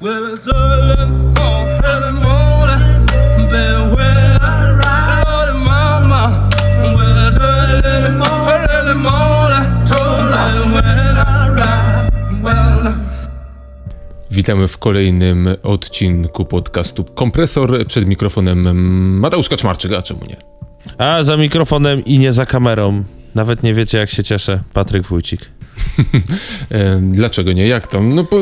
Well, it's early on early morning, been where I ride, Lordy mama. Well, it's early morning, early morning, told me when I ride. Well, Witamy w kolejnym odcinku podcastu Kompresor. Przed mikrofonem Mateusz Kaczmarczyk, a czemu nie? A za mikrofonem i nie za kamerą. Nawet nie wiecie, jak się cieszę. Patryk Wójcik. Dlaczego nie? Jak tam? No to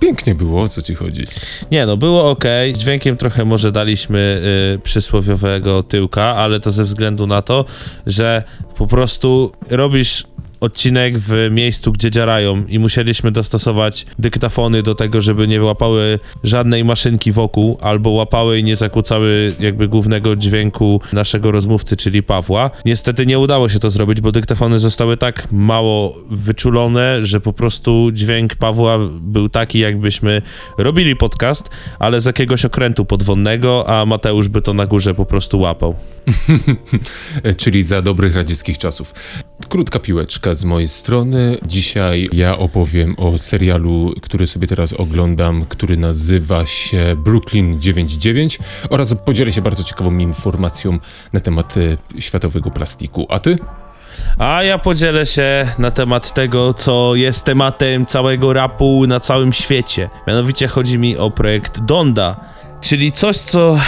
pięknie było, o co ci chodzi? Nie no, było ok. Dźwiękiem trochę może daliśmy y, przysłowiowego tyłka, ale to ze względu na to, że po prostu robisz odcinek w miejscu, gdzie dziarają i musieliśmy dostosować dyktafony do tego, żeby nie łapały żadnej maszynki wokół, albo łapały i nie zakłócały jakby głównego dźwięku naszego rozmówcy, czyli Pawła. Niestety nie udało się to zrobić, bo dyktafony zostały tak mało wyczulone, że po prostu dźwięk Pawła był taki, jakbyśmy robili podcast, ale z jakiegoś okrętu podwodnego, a Mateusz by to na górze po prostu łapał. Czyli za dobrych radzieckich czasów. Krótka piłeczka z mojej strony. Dzisiaj ja opowiem o serialu, który sobie teraz oglądam, który nazywa się Brooklyn 99 oraz podzielę się bardzo ciekawą informacją na temat e, światowego plastiku. A ty? A ja podzielę się na temat tego, co jest tematem całego rapu na całym świecie. Mianowicie chodzi mi o projekt Donda, czyli coś, co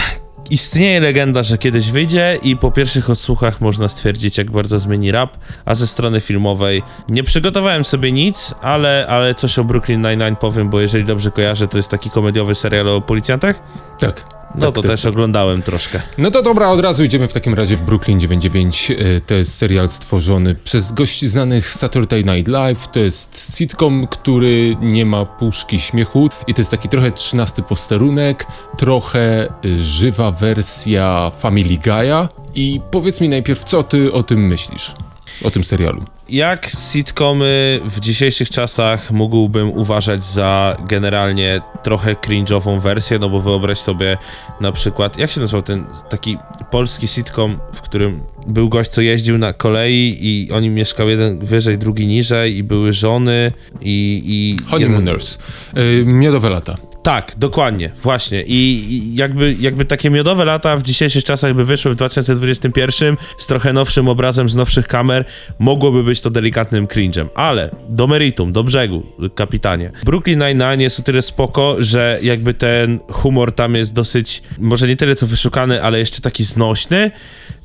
istnieje legenda, że kiedyś wyjdzie i po pierwszych odsłuchach można stwierdzić, jak bardzo zmieni rap, a ze strony filmowej nie przygotowałem sobie nic, ale, ale coś o Brooklyn Nine-Nine powiem, bo jeżeli dobrze kojarzę, to jest taki komediowy serial o policjantach. Tak. No to, też oglądałem troszkę. No to dobra, od razu idziemy w takim razie w Brooklyn 99. E, To jest serial stworzony przez gości znanych Saturday Night Live. To jest sitcom, który nie ma puszki śmiechu i to jest taki trochę trzynasty posterunek, trochę y, żywa wersja Family Guy'a. I powiedz mi najpierw, co ty o tym myślisz? O tym serialu. Jak sitcomy w dzisiejszych czasach mógłbym uważać za generalnie trochę cringe'ową wersję, no bo wyobraź sobie na przykład, jak się nazywał ten taki polski sitcom, w którym był gość, co jeździł na kolei i oni mieszkał jeden wyżej, drugi niżej i były żony i... i jeden- Honeymooners. Y, Miodowe lata. Tak, dokładnie, właśnie. I jakby, jakby takie miodowe lata w dzisiejszych czasach by wyszły w 2021 z trochę nowszym obrazem, z nowszych kamer, mogłoby być to delikatnym cringe'em. Ale do meritum, do brzegu, kapitanie. Brooklyn Nine-Nine jest o tyle spoko, że jakby ten humor tam jest dosyć, może nie tyle co wyszukany, ale jeszcze taki znośny.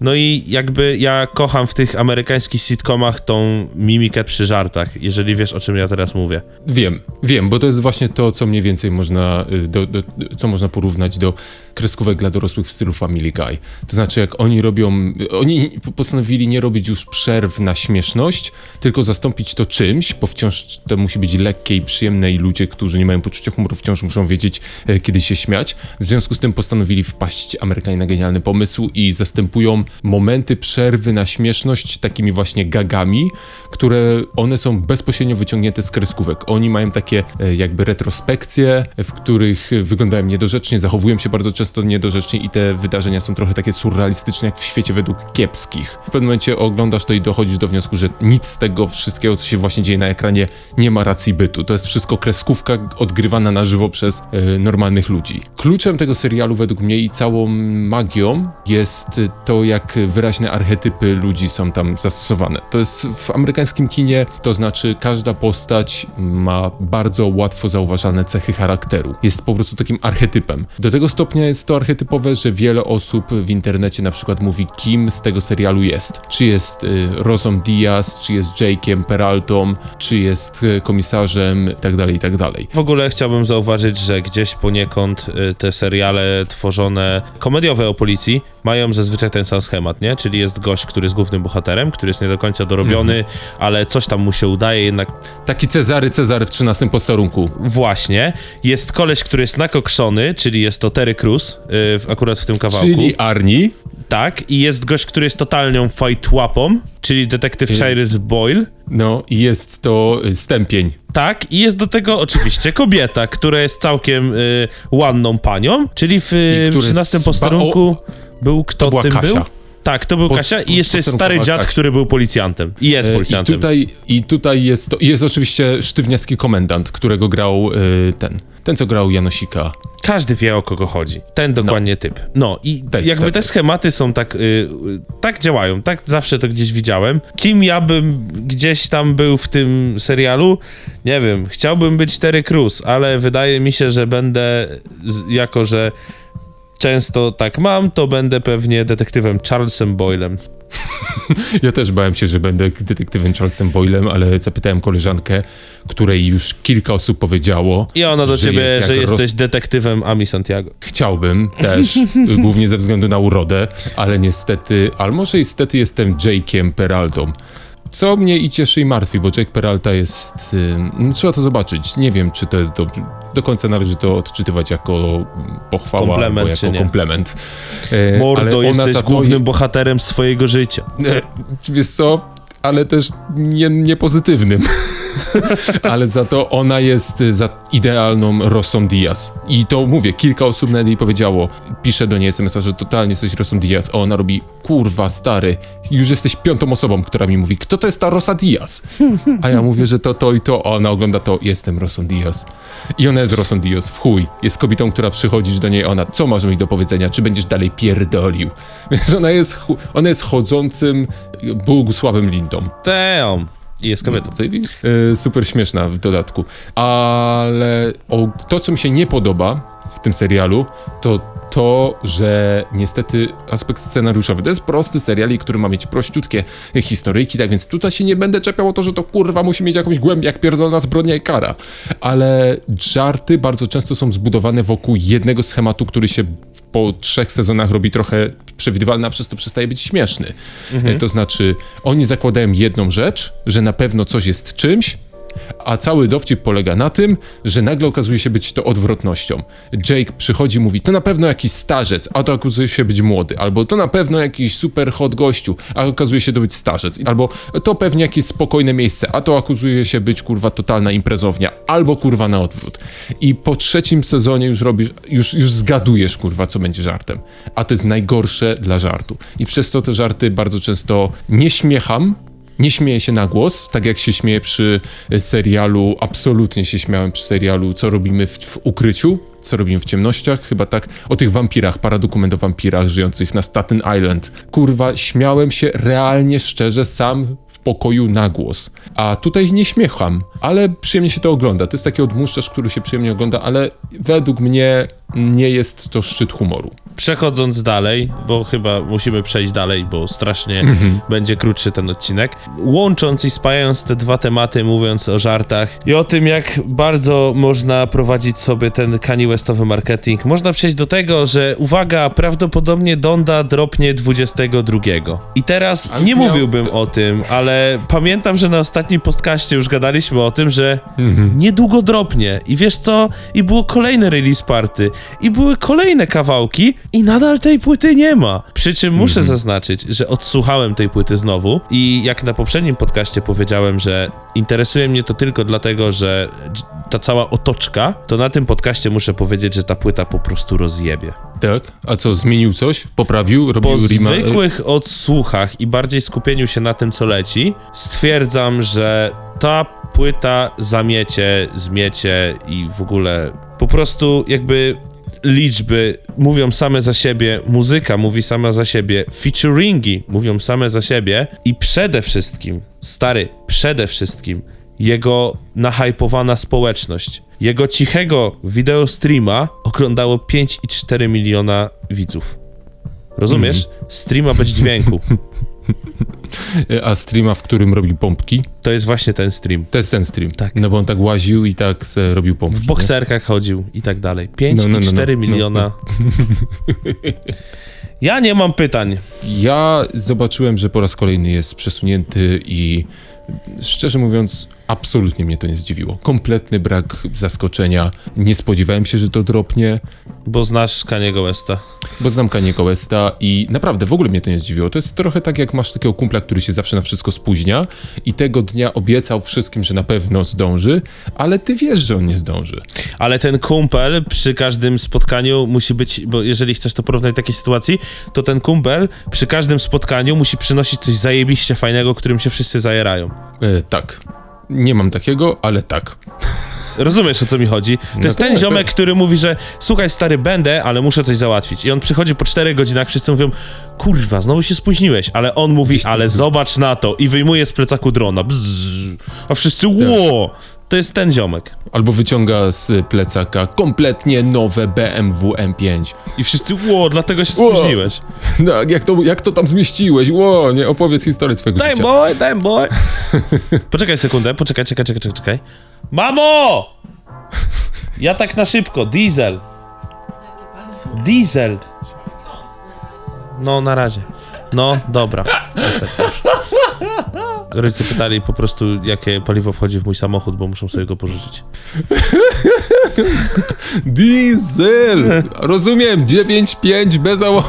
No i jakby ja kocham w tych amerykańskich sitcomach tą mimikę przy żartach, jeżeli wiesz o czym ja teraz mówię. Wiem, wiem, bo to jest właśnie to, co mniej więcej można, y, do, do, co można porównać do kreskówek dla dorosłych w stylu Family Guy. To znaczy, jak oni robią, oni postanowili nie robić już przerw na śmieszność, tylko zastąpić to czymś, bo wciąż to musi być lekkie i przyjemne i ludzie, którzy nie mają poczucia humoru, wciąż muszą wiedzieć, e, kiedy się śmiać. W związku z tym postanowili wpaść Amerykanie na genialny pomysł i zastępują momenty przerwy na śmieszność takimi właśnie gagami, które one są bezpośrednio wyciągnięte z kreskówek. Oni mają takie e, jakby retrospekcje, w których wyglądają niedorzecznie, zachowują się bardzo często niedorzecznie i te wydarzenia są trochę takie surrealistyczne, jak w świecie według kiepskich. W pewnym momencie oglądasz to i dochodzisz do wniosku, że nic z tego wszystkiego, co się właśnie dzieje na ekranie, nie ma racji bytu. To jest wszystko kreskówka odgrywana na żywo przez e, normalnych ludzi. Kluczem tego serialu według mnie i całą magią jest to, jak wyraźne archetypy ludzi są tam zastosowane. To jest w amerykańskim kinie, to znaczy każda postać ma bardzo łatwo zauważalne cechy charakteru. Jest po prostu takim archetypem. Do tego stopnia jest to archetypowe, że wiele osób w internecie na przykład mówi, kim z tego serialu jest. Czy jest y, Rosą Diaz, czy jest Jake'em Peraltą, czy jest y, komisarzem itd., itd. W ogóle chciałbym zauważyć, że gdzieś poniekąd y, te seriale tworzone komediowe o policji mają zazwyczaj ten sam schemat, nie? Czyli jest gość, który jest głównym bohaterem, który jest nie do końca dorobiony, ale coś tam mu się udaje, jednak Taki Cezary Cezary w 13 posterunku. właśnie. Jest koleś, który jest nakokszony, czyli jest to Terry Crews, y, w- akurat w tym kawałku. Czyli Arnie. Tak, i jest gość, który jest totalną fight łapą, czyli detektyw Cyrus Boyle. No i jest to y, stępień. Tak, i jest do tego oczywiście kobieta, która jest całkiem y, ładną panią, czyli w y, I który 13 z- posterunku był kto była tym Kasia. był? Tak, to był Kasia i jeszcze jest stary dziad, Kasia. który był policjantem. I jest E, I policjantem. tutaj, I tutaj jest to, i jest oczywiście sztywniacki komendant, którego grał y, ten. Ten, co grał Janosika. Każdy wie o kogo chodzi. Ten dokładnie typ. No i Tak, jakby tak, te tak. schematy są tak, y, y, tak działają, tak zawsze to gdzieś widziałem. Kim ja bym gdzieś tam był w tym serialu? Nie wiem, chciałbym być Terry Crews, ale wydaje mi się, że będę, jako że często tak mam, to będę pewnie detektywem Charlesem Boylem. Ja też bałem się, że będę detektywem Charlesem Boylem, ale zapytałem koleżankę, której już kilka osób powiedziało. I ona do że ciebie, jest że roz- jesteś detektywem Ami Santiago. Chciałbym też, głównie ze względu na urodę, ale niestety, ale może niestety jestem Jake'iem Peraltą. Co mnie i cieszy i martwi, bo Jake Peralta jest... y, No, trzeba to zobaczyć. Nie wiem, czy to jest do, do końca należy to odczytywać jako pochwała Komplement, albo jako komplement. Ale Mordo, jesteś to głównym bohaterem swojego życia. E, Wiesz co? Ale też nie, nie pozytywnym. Ale za to ona jest y, za idealną Rosą Diaz. I to mówię, kilka osób nawet jej powiedziało, pisze do niej SMS-a, że totalnie jesteś Rosą Diaz, a ona robi, kurwa stary, już jesteś piątą osobą, która mi mówi, kto to jest ta Rosa Diaz? A ja mówię, że to to i to, a ona ogląda to, jestem Rosą Diaz. I ona jest Rosą Diaz, w chuj. Jest kobietą, która przychodzisz do niej, ona, co masz mi do powiedzenia, czy będziesz dalej pierdolił? Więc ona jest, ona jest chodzącym Bogusławem Lindą. Teom. I jest kobietą. E, Super śmieszna w dodatku. Ale o, to, co mi się nie podoba w tym serialu, to to, że niestety aspekt scenariuszowy to jest prosty serial, który ma mieć prościutkie historyjki, tak więc tutaj się nie będę czepiał o to, że to kurwa musi mieć jakąś głębię jak pierdolona zbrodnia i kara. Ale żarty bardzo często są zbudowane wokół jednego schematu, który się po trzech sezonach robi trochę przewidywalny, a przez to przestaje być śmieszny. E, To znaczy, oni zakładają jedną rzecz, że na pewno coś jest czymś, a cały dowcip polega na tym, że nagle okazuje się być to odwrotnością. Jake przychodzi i mówi, to na pewno jakiś starzec, a to okazuje się być młody, albo to na pewno jakiś super hot gościu, a okazuje się to być starzec, albo to pewnie jakieś spokojne miejsce, a to okazuje się być kurwa totalna imprezownia, albo kurwa na odwrót. I po trzecim sezonie już robisz, już, już zgadujesz kurwa, co będzie żartem. A to jest najgorsze dla żartu. I przez to te żarty bardzo często nie śmiecham, nie śmieję się na głos, tak jak się śmieję przy e, serialu, absolutnie się śmiałem przy serialu, co robimy w, w ukryciu, co robimy w ciemnościach, chyba tak, o tych wampirach, paradokument o wampirach żyjących na Staten Island. Kurwa, śmiałem się realnie, szczerze, sam w pokoju na głos. A tutaj nie śmiecham, ale przyjemnie się to ogląda. To jest taki odmuszczacz, który się przyjemnie ogląda, ale według mnie nie jest to szczyt humoru. Przechodząc dalej, bo chyba musimy przejść dalej, bo strasznie Mhm. będzie krótszy ten odcinek. Łącząc i spajając te dwa tematy, mówiąc o żartach i o tym, jak bardzo można prowadzić sobie ten Kanye Westowy marketing, można przejść do tego, że uwaga, prawdopodobnie Donda dropnie 22. I teraz Ale nie miał- mówiłbym o tym, ale pamiętam, że na ostatnim podcaście już gadaliśmy o tym, że Mhm. niedługo dropnie. I wiesz co? I było kolejne release party. I były kolejne kawałki i nadal tej płyty nie ma. Przy czym muszę Mhm. zaznaczyć, że odsłuchałem tej płyty znowu i jak na poprzednim podcaście powiedziałem, że interesuje mnie to tylko dlatego, że ta cała otoczka, to na tym podcaście muszę powiedzieć, że ta płyta po prostu rozjebie. Tak? A co, zmienił coś? Poprawił? Robił Po zwykłych odsłuchach i bardziej skupieniu się na tym, co leci, stwierdzam, że ta płyta zamiecie, zmiecie i w ogóle po prostu jakby liczby mówią same za siebie, muzyka mówi sama za siebie, featuringi mówią same za siebie i przede wszystkim, stary, przede wszystkim jego nahypowana społeczność. Jego cichego wideo streama oglądało 5,4 miliona widzów. Rozumiesz? Streama bez dźwięku. A streama, w którym robi pompki? To jest właśnie ten stream. To jest ten stream. Tak. No bo on tak łaził i tak robił pompki. W bokserkach chodził i tak dalej. 5 No, no, i no, 4 no, miliona. Ja nie mam pytań. Ja zobaczyłem, że po raz kolejny jest przesunięty i szczerze mówiąc, absolutnie mnie to nie zdziwiło. Kompletny brak zaskoczenia. Nie spodziewałem się, że to dropnie, Bo znasz Kaniego Westa. bo znam Kaniego Westa i naprawdę w ogóle mnie to nie zdziwiło. To jest trochę tak, jak masz takiego kumpla, który się zawsze na wszystko spóźnia i tego dnia obiecał wszystkim, że na pewno zdąży, ale ty wiesz, że on nie zdąży. Ale ten kumpel przy każdym spotkaniu musi być, bo jeżeli chcesz to porównać do takiej sytuacji, to ten kumpel przy każdym spotkaniu musi przynosić coś zajebiście fajnego, którym się wszyscy zajerają. E, tak. Nie mam takiego, ale tak. Rozumiesz o co mi chodzi? To No jest ten tak, ziomek, tak. który mówi, że słuchaj stary, będę, ale muszę coś załatwić. I on przychodzi po 4 godzinach, wszyscy mówią, kurwa, znowu się spóźniłeś, ale on mówi, ale zobacz na to i wyjmuje z plecaku drona. Bzzz, a wszyscy, ło! To jest ten ziomek. Albo wyciąga z plecaka kompletnie nowe BMW M5. I wszyscy, ło, dlatego się Ło. spóźniłeś. No, jak to, jak to tam zmieściłeś? Ło, nie, opowiedz historię swojego Damn życia. boy, damn boy. Poczekaj sekundę, poczekaj, czekaj, czekaj, czekaj, czekaj. Mamo! Ja tak na szybko, diesel. Diesel. No, na razie. No, dobra. Jest tak już. Rodzice pytali po prostu, jakie paliwo wchodzi w mój samochód, bo muszą sobie go pożyczyć. Diesel! Rozumiem, 9.5 bez załogi.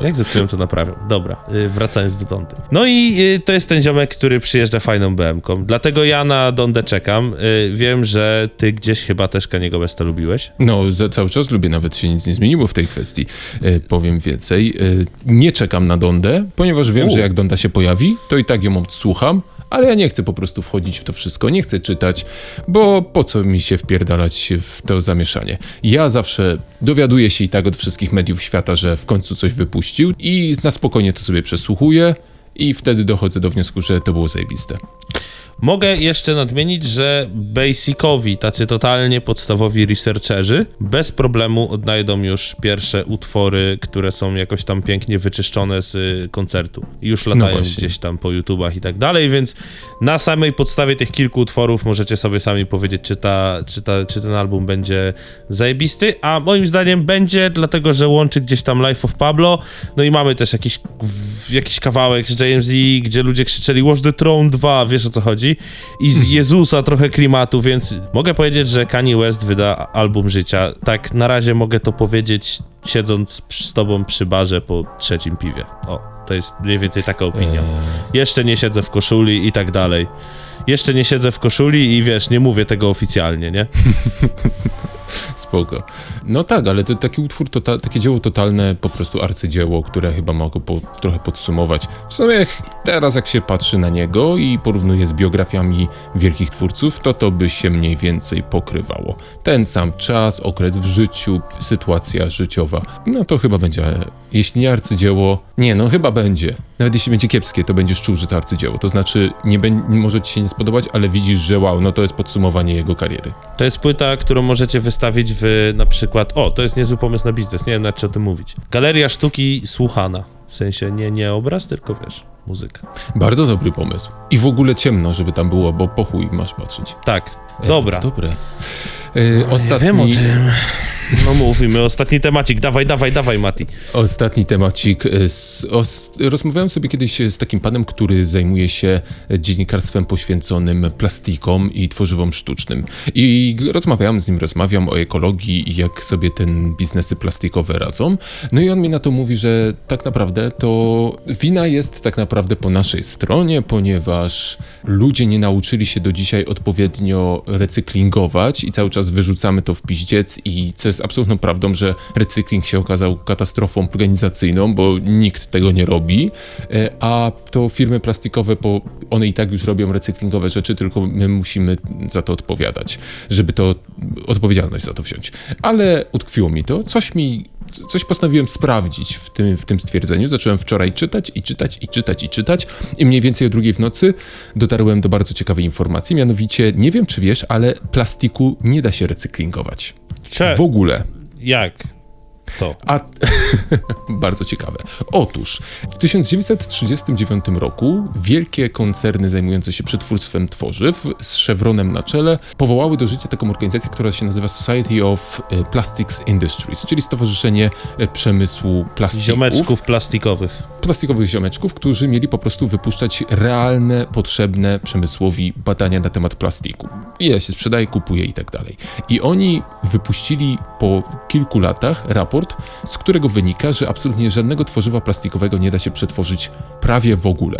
Jak zepsułem, to naprawiam. Dobra, y, wracając do Dondy. No i y, to jest ten ziomek, który przyjeżdża fajną BM-ką. Dlatego ja na Dondę czekam. Y, wiem, że ty gdzieś chyba też Kaniego Westa lubiłeś. No, za cały czas lubię, nawet się nic nie zmieniło w tej kwestii. Powiem więcej. Nie czekam na Dondę, ponieważ wiem, U. że jak Donda się pojawi, to i tak ją odsłucham, ale ja nie chcę po prostu wchodzić w to wszystko, nie chcę czytać, bo po co mi się wpierdalać w to zamieszanie. Ja zawsze dowiaduję się i tak od wszystkich mediów świata, że w końcu coś wypuścił i na spokojnie to sobie przesłuchuję i wtedy dochodzę do wniosku, że to było zajebiste. Mogę jeszcze nadmienić, że basicowi, tacy totalnie podstawowi researcherzy, bez problemu odnajdą już pierwsze utwory, które są jakoś tam pięknie wyczyszczone z y, koncertu. Już latają właśnie. gdzieś tam po YouTubach i tak dalej, więc na samej podstawie tych kilku utworów możecie sobie sami powiedzieć, czy, ta, czy, ta, czy ten album będzie zajebisty, a moim zdaniem będzie, dlatego że łączy gdzieś tam Life of Pablo, no i mamy też jakiś, jakiś kawałek z JMZ, gdzie ludzie krzyczeli Watch the Throne 2, wiesz o co chodzi? I z Jezusa trochę klimatu, więc mogę powiedzieć, że Kanye West wyda album życia. Tak na razie mogę to powiedzieć, siedząc z tobą przy barze po trzecim piwie. O, to jest mniej więcej taka opinia. Jeszcze nie siedzę w koszuli i tak dalej. Jeszcze nie siedzę w koszuli i wiesz, nie mówię tego oficjalnie, nie? Spoko. No tak, ale to taki utwór, to takie dzieło totalne, po prostu arcydzieło, które chyba mogę po, trochę podsumować. W sumie teraz jak się patrzy na niego i porównuje z biografiami wielkich twórców, to to by się mniej więcej pokrywało. Ten sam czas, okres w życiu, sytuacja życiowa. No to chyba będzie, jeśli nie arcydzieło, nie no chyba będzie. Nawet jeśli będzie kiepskie, to będziesz czuł, że to arcydzieło. To znaczy, nie może ci się nie spodobać, ale widzisz, że wow, no to jest podsumowanie jego kariery. To jest płyta, którą możecie wystawić w na przykład. O, to jest niezły pomysł na biznes, nie wiem na czy o tym mówić. Galeria sztuki słuchana. W sensie nie, nie obraz, tylko wiesz, muzyka. Bardzo dobry pomysł. I w ogóle ciemno, żeby tam było, bo po chuj masz patrzeć. Tak, E, dobra. E, ostatni, wiem o tym. No mówimy, ostatni temacik, dawaj, dawaj, dawaj, Mati. ostatni temacik. os, rozmawiałem sobie kiedyś z takim panem, który zajmuje się dziennikarstwem poświęconym plastikom i tworzywom sztucznym. I rozmawiałem z nim, rozmawiam o ekologii i jak sobie ten biznesy plastikowe radzą. No i on mi na to mówi, że tak naprawdę to wina jest tak naprawdę po naszej stronie, ponieważ ludzie nie nauczyli się do dzisiaj odpowiednio recyklingować i cały czas wyrzucamy to w piździec i co jest absolutną prawdą, że recykling się okazał katastrofą organizacyjną, bo nikt tego nie robi, e, a to firmy plastikowe, po, one i tak już robią recyklingowe rzeczy, tylko my musimy za to odpowiadać, żeby to odpowiedzialność za to wziąć. Ale utkwiło mi to, coś mi coś postanowiłem sprawdzić w tym, w tym stwierdzeniu. Zacząłem wczoraj czytać i czytać i czytać i czytać i mniej więcej o drugiej w nocy dotarłem do bardzo ciekawej informacji, mianowicie nie wiem czy wiesz, ale plastiku nie da się recyklingować. Cze, W ogóle. jak to? A bardzo ciekawe. Otóż w 1939 roku wielkie koncerny zajmujące się przetwórstwem tworzyw z Chevronem na czele powołały do życia taką organizację, która się nazywa Society of e, Plastics Industries, czyli Stowarzyszenie e, Przemysłu Plastików Ziomeczków plastikowych. plastikowych ziomeczków, którzy mieli po prostu wypuszczać realne, potrzebne przemysłowi badania na temat plastiku. Ile się sprzedaje, kupuje i tak dalej. I oni wypuścili po kilku latach raport, z którego wynika, że absolutnie żadnego tworzywa plastikowego nie da się przetworzyć prawie w ogóle.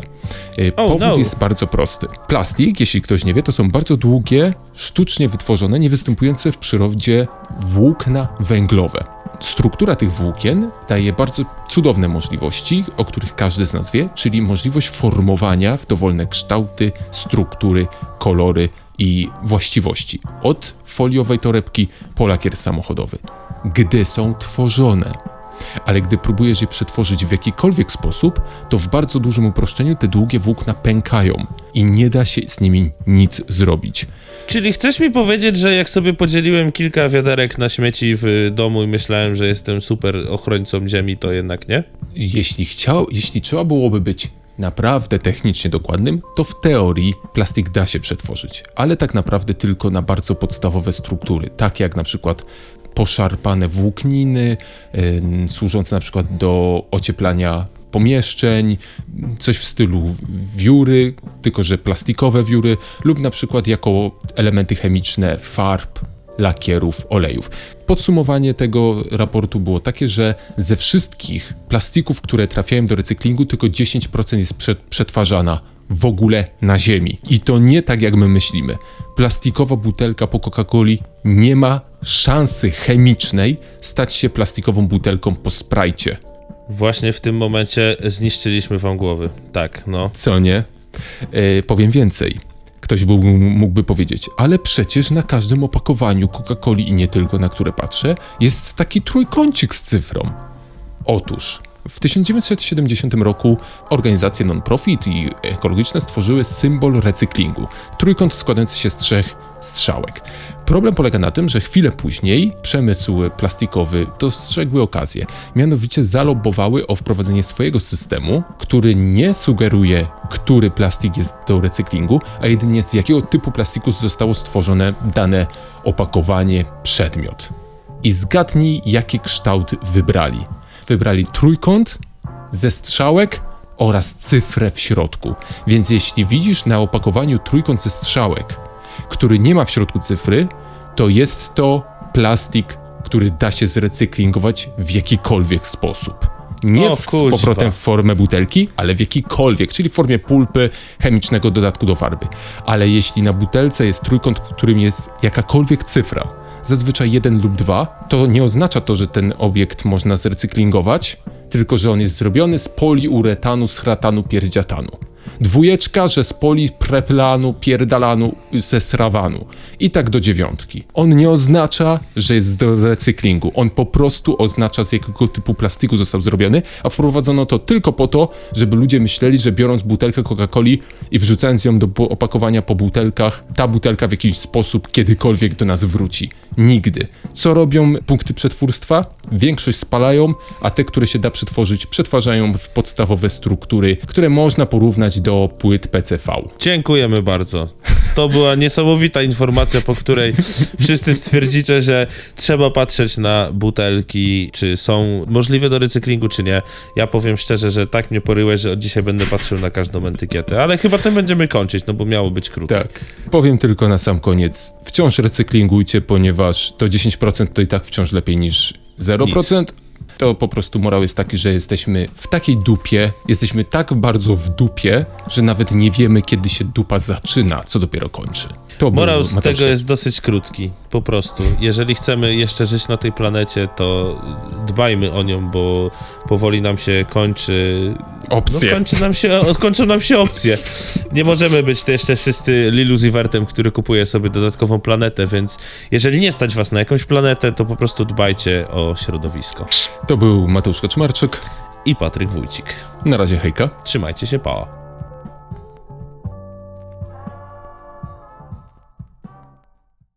E, Oh, Powód no. jest bardzo prosty. Plastik, jeśli ktoś nie wie, to są bardzo długie, sztucznie wytworzone, niewystępujące w przyrodzie włókna węglowe. struktura tych włókien daje bardzo cudowne możliwości, o których każdy z nas wie, czyli możliwość formowania w dowolne kształty, struktury, kolory i właściwości. Od foliowej torebki po lakier samochodowy. Gdy są tworzone. Ale gdy próbujesz je przetworzyć w jakikolwiek sposób, to w bardzo dużym uproszczeniu te długie włókna pękają i nie da się z nimi nic zrobić. Czyli chcesz mi powiedzieć, że jak sobie podzieliłem kilka wiaderek na śmieci w domu i myślałem, że jestem super ochrońcą ziemi, to jednak nie? Jeśli chciał, jeśli trzeba byłoby być naprawdę technicznie dokładnym, to w teorii plastik da się przetworzyć, ale tak naprawdę tylko na bardzo podstawowe struktury, takie jak na przykład poszarpane włókniny, służące na przykład do ocieplania pomieszczeń, coś w stylu wióry, tylko że plastikowe wióry, lub na przykład jako elementy chemiczne farb, lakierów, olejów. Podsumowanie tego raportu było takie, że ze wszystkich plastików, które trafiają do recyklingu, tylko 10% jest prze- przetwarzana w ogóle na ziemi. I to nie tak, jak my myślimy. Plastikowa butelka po Coca-Coli nie ma szansy chemicznej stać się plastikową butelką po sprajcie. Właśnie w tym momencie zniszczyliśmy wam głowy. Tak, no. Co nie? E, powiem więcej. Ktoś był, mógłby powiedzieć, ale przecież na każdym opakowaniu Coca-Coli i nie tylko, na które patrzę, jest taki trójkącik z cyfrą. Otóż w 1970 roku organizacje non-profit i ekologiczne stworzyły symbol recyklingu. Trójkąt składający się z trzech strzałek. Problem polega na tym, że chwilę później przemysł plastikowy dostrzegły okazję. Mianowicie zalobowały o wprowadzenie swojego systemu, który nie sugeruje, który plastik jest do recyklingu, a jedynie z jakiego typu plastiku zostało stworzone dane opakowanie, przedmiot. I zgadnij, jaki kształt wybrali. Wybrali trójkąt ze strzałek oraz cyfrę w środku. Więc jeśli widzisz na opakowaniu trójkąt ze strzałek, który nie ma w środku cyfry, to jest to plastik, który da się zrecyklingować w jakikolwiek sposób. Nie O w, z powrotem w formę butelki, ale w jakikolwiek, czyli w formie pulpy, chemicznego dodatku do farby. Ale jeśli na butelce jest trójkąt, w którym jest jakakolwiek cyfra, zazwyczaj jeden lub dwa, to nie oznacza to, że ten obiekt można zrecyklingować, tylko że on jest zrobiony z poliuretanu, z chratanu, pierdziatanu. Dwójeczka, że z polipreplanu, pierdalanu, ze srawanu. I tak do dziewiątki. On nie oznacza, że jest do recyklingu. On po prostu oznacza, z jakiego typu plastiku został zrobiony, a wprowadzono to tylko po to, żeby ludzie myśleli, że biorąc butelkę Coca-Coli i wrzucając ją do opakowania po butelkach, ta butelka w jakiś sposób kiedykolwiek do nas wróci. Nigdy. Co robią punkty przetwórstwa? Większość spalają, a te, które się da przetworzyć, przetwarzają w podstawowe struktury, które można porównać do płyt PCV. Dziękujemy bardzo. To była niesamowita informacja, po której wszyscy stwierdzicie, że trzeba patrzeć na butelki, czy są możliwe do recyklingu, czy nie. Ja powiem szczerze, że tak mnie poryłeś, że od dzisiaj będę patrzył na każdą etykietę. Ale chyba tym będziemy kończyć, no bo miało być krótko. Tak. Powiem tylko na sam koniec. Wciąż recyklingujcie, ponieważ to 10% to i tak wciąż lepiej niż 0%. To po prostu morał jest taki, że jesteśmy w takiej dupie, jesteśmy tak bardzo w dupie, że nawet nie wiemy, kiedy się dupa zaczyna, co dopiero kończy. To Morał z tego jest dosyć krótki, po prostu. Jeżeli chcemy jeszcze żyć na tej planecie, to dbajmy o nią, bo powoli nam się kończy. No, Opcje. kończy nam się, kończą nam się opcje. Nie możemy być to jeszcze wszyscy Lilu Zivertem, który kupuje sobie dodatkową planetę, więc jeżeli nie stać was na jakąś planetę, to po prostu dbajcie o środowisko. To był Mateusz Kaczmarczyk. I Patryk Wójcik. Na razie hejka. Trzymajcie się, pała.